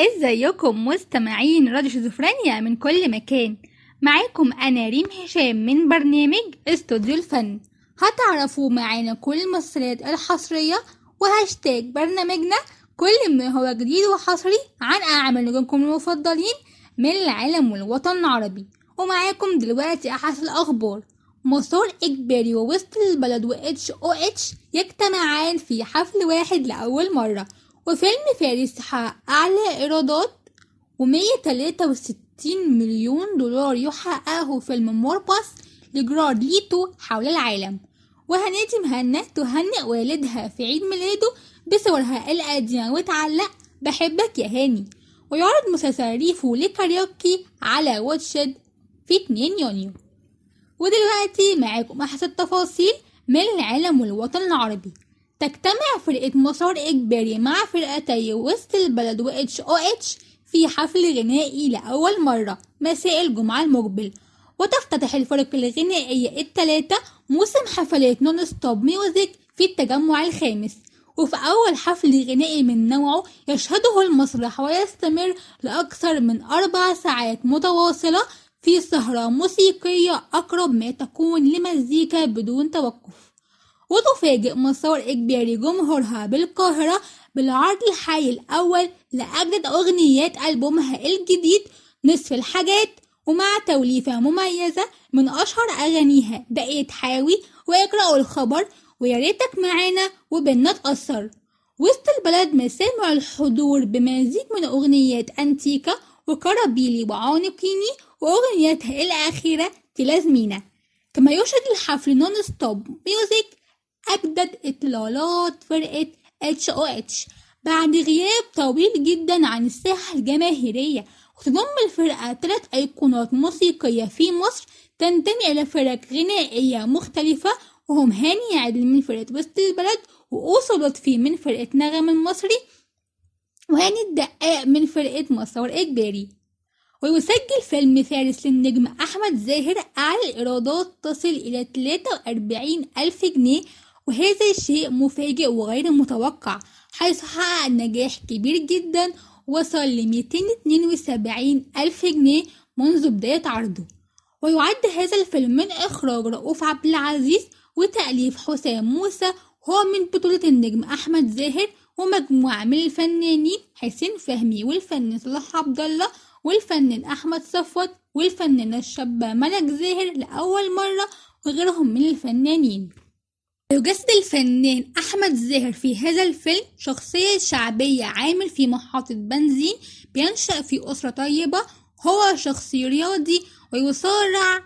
إزيكم مستمعين راديو شيزوفرينيا من كل مكان؟ معاكم أنا ريم هشام من برنامج استوديو الفن. هتعرفوا معانا كل المسلسلات الحصرية وهاشتاج برنامجنا كل ما هو جديد وحصري عن اعمال نجومكم المفضلين من العالم والوطن العربي. ومعاكم دلوقتي أحدث الأخبار. مسار إجباري ووسط البلد و H O H يجتمعان في حفل واحد لأول مرة. وفيلم فارس حقق أعلى إيرادات و163 مليون دولار يحققه فيلم Morbius لجارد ليتو حول العالم. وهنادي مهنا تهنئ والدها في عيد ميلاده بصورها القديمة وتعلق بحبك يا هاني. ويعرض مسلسل ريفو لكايروكي على Watch It في 2 يونيو. ودلوقتي معاكم أحسن التفاصيل من العالم والوطن العربي. تجتمع فرقة مسار إجباري مع فرقتي وسط البلد و H في حفل غنائي لأول مرة مساء الجمعة المقبل. وتفتتح الفرق الغنائية الثلاثة موسم حفلات Non Stop Music في التجمع الخامس. وفي أول حفل غنائي من نوعه يشهده المسرح ويستمر لأكثر من أربع ساعات متواصلة في سهرة موسيقية أقرب ما تكون لمزيكا بدون توقف. وتفاجئ مسار إجباري جمهورها بالقاهرة بالعرض الحي الأول لأجدد أغنيات ألبومها الجديد نصف الحاجات ومع توليفة مميزة من أشهر أغانيها بقيت حاوي واقرأوا الخبر وياريتك معانا وبنا تأثر وسط البلد مسامع الحضور بمزيج من أغنيات أنتيكا وكرابيلي وعانقيني وأغنيتها الأخيرة تلازمينا. كما يشهد الحفل Non Stop Music أجدد إطلالات فرقة H O H بعد غياب طويل جدا عن الساحة الجماهيرية وتضم الفرقة ثلاث أيقونات موسيقية في مصر تنتمي إلى فرق غنائية مختلفة وهم هاني عادل من فرقة وسط البلد وأوسو لطفي من فرقة نغم المصري وهاني الدقاق من فرقة مسار إجباري. ويسجل فيلم فارس للنجم أحمد زاهر أعلى الإيرادات تصل إلى 43 ألف جنيه وهذا الشيء مفاجئ وغير متوقع حيث حقق نجاح كبير جدا وصل ل 272 ألف جنيه منذ بداية عرضه. ويعد هذا الفيلم من إخراج رؤوف عبد العزيز وتأليف حسام موسى هو من بطولة النجم أحمد زاهر ومجموعة من الفنانين حسين فهمي والفنان صلاح عبد الله والفنان أحمد صفوت والفنانة الشابة ملك زاهر لأول مرة وغيرهم من الفنانين. يجسد الفنان أحمد زاهر في هذا الفيلم شخصية شعبية عامل في محطة بنزين بينشأ في أسرة طيبة هو شخص رياضي ويصارع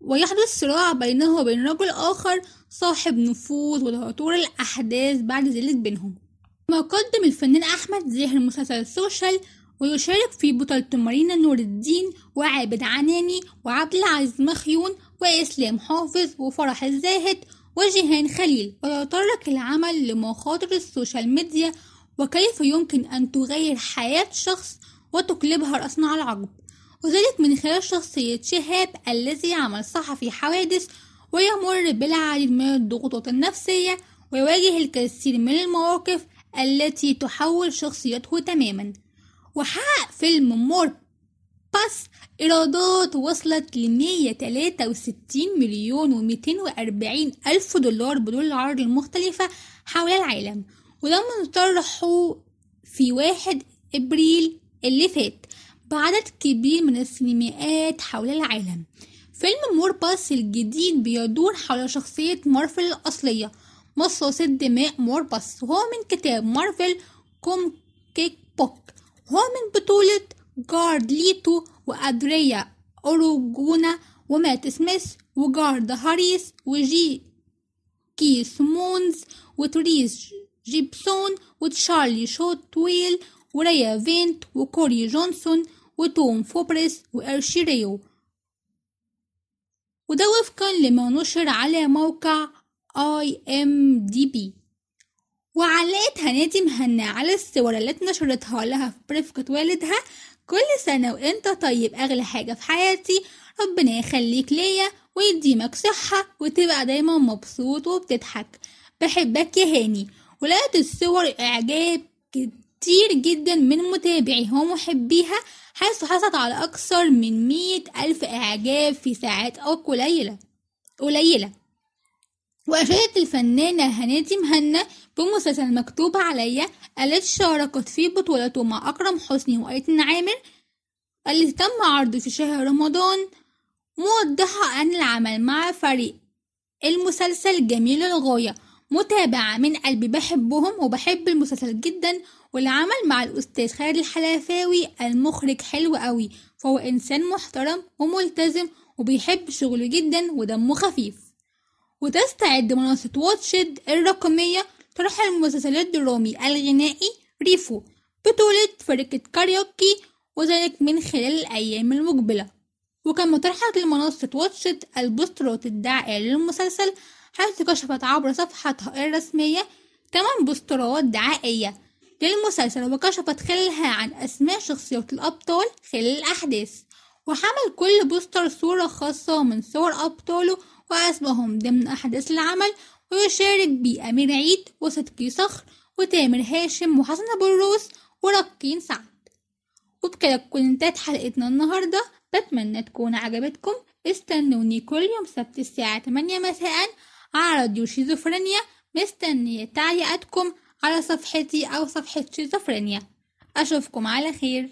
ويحدث صراع بينه وبين رجل آخر صاحب نفوذ وتطور الأحداث بعد ذلك بينهم. كما قدم الفنان أحمد زاهر مسلسل Social ويشارك في بطولة مارينا نور الدين وعابد عناني وعبد العزيز مخيون وإسلام حافظ وفرح الزاهد وجيهان خليل ويتطرق العمل لمخاطر ال social media وكيف يمكن أن تغير حياة شخص وتقلبها رأسا على العقب. وذلك من خلال شخصية شهاب الذي عمل صحفي حوادث ويمر بالعديد من الضغوطات النفسية ويواجه الكثير من المواقف التي تحول شخصيته تماما. وحقق فيلم Morbius إيرادات وصلت ل 163 مليون و 240 ألف دولار بدور العرض المختلفة حول العالم ولما طرحوا في واحد إبريل اللي فات بعدد كبير من السينمائات حول العالم. فيلم Morbius الجديد بيدور حول شخصية مارفل الأصلية مصاص الدماء Morbius. وهو من كتاب Marvel comic book. هو من بطولة جارد ليتو وأدريا أرجونا ومات سميث وجارد هاريس وجي كي سمونز وتريس جيبسون وتشارلي شوتويل وريا فينت وكوري جونسون وتوم فوبريس وإرشي ريو وده وفقا لما نشر على موقع IMDb وعلقت هنادي مهنا على الصور التي نشرتها لها في برفقة والدها كل سنة وانت طيب أغلى حاجة في حياتي ربنا يخليك ليا ويديمك صحة وتبقى دايما مبسوط وبتضحك. بحبك يا هاني. ولقيت الصور إعجاب كتير جدا من متابعيها ومحبيها حيث حصلت على أكثر من مئة ألف إعجاب في ساعات أو قليلة قليلة. وأشادت الفنانة هنادي مهنا بمسلسل مكتوب عليا التي شاركت في بطولته مع أكرم حسني وأيتن عامر التي تم عرضه في شهر رمضان موضحة أن العمل مع فريق المسلسل جميل للغاية متابعة من قلبي بحبهم وبحب المسلسل جدا والعمل مع الأستاذ خالد الحلفاوي المخرج حلو قوي. فهو إنسان محترم وملتزم وبيحب شغله جدا ودمه خفيف. وتستعد منصة واتشد الرقمية طرح المسلسل الدرامي الغنائي ريفو بطولة فرقة كايروكي وذلك من خلال الأيام المقبلة. وكما طرحت لمنصة Watch It البوسترات الدعائية للمسلسل حيث كشفت عبر صفحتها الرسمية 8 بوسترات دعائية للمسلسل وكشفت خلالها عن أسماء شخصيات الأبطال خلال الأحداث. وحمل كل بوستر صورة خاصة من صور أبطاله وأسمائهم ضمن أحداث العمل ويشارك بيه أمير عيد وصدقي صخر وتامر هاشم وحسن أبو الروس وركين سعد. وبكده تكون انتهت حلقتنا النهاردة. بتمنى تكون عجبتكم. استنوني كل يوم سبت الساعة 8 مساء على راديو شيزوفرينيا. مستنية تعليقاتكم على صفحتي أو صفحة شيزوفرينيا. أشوفكم على خير.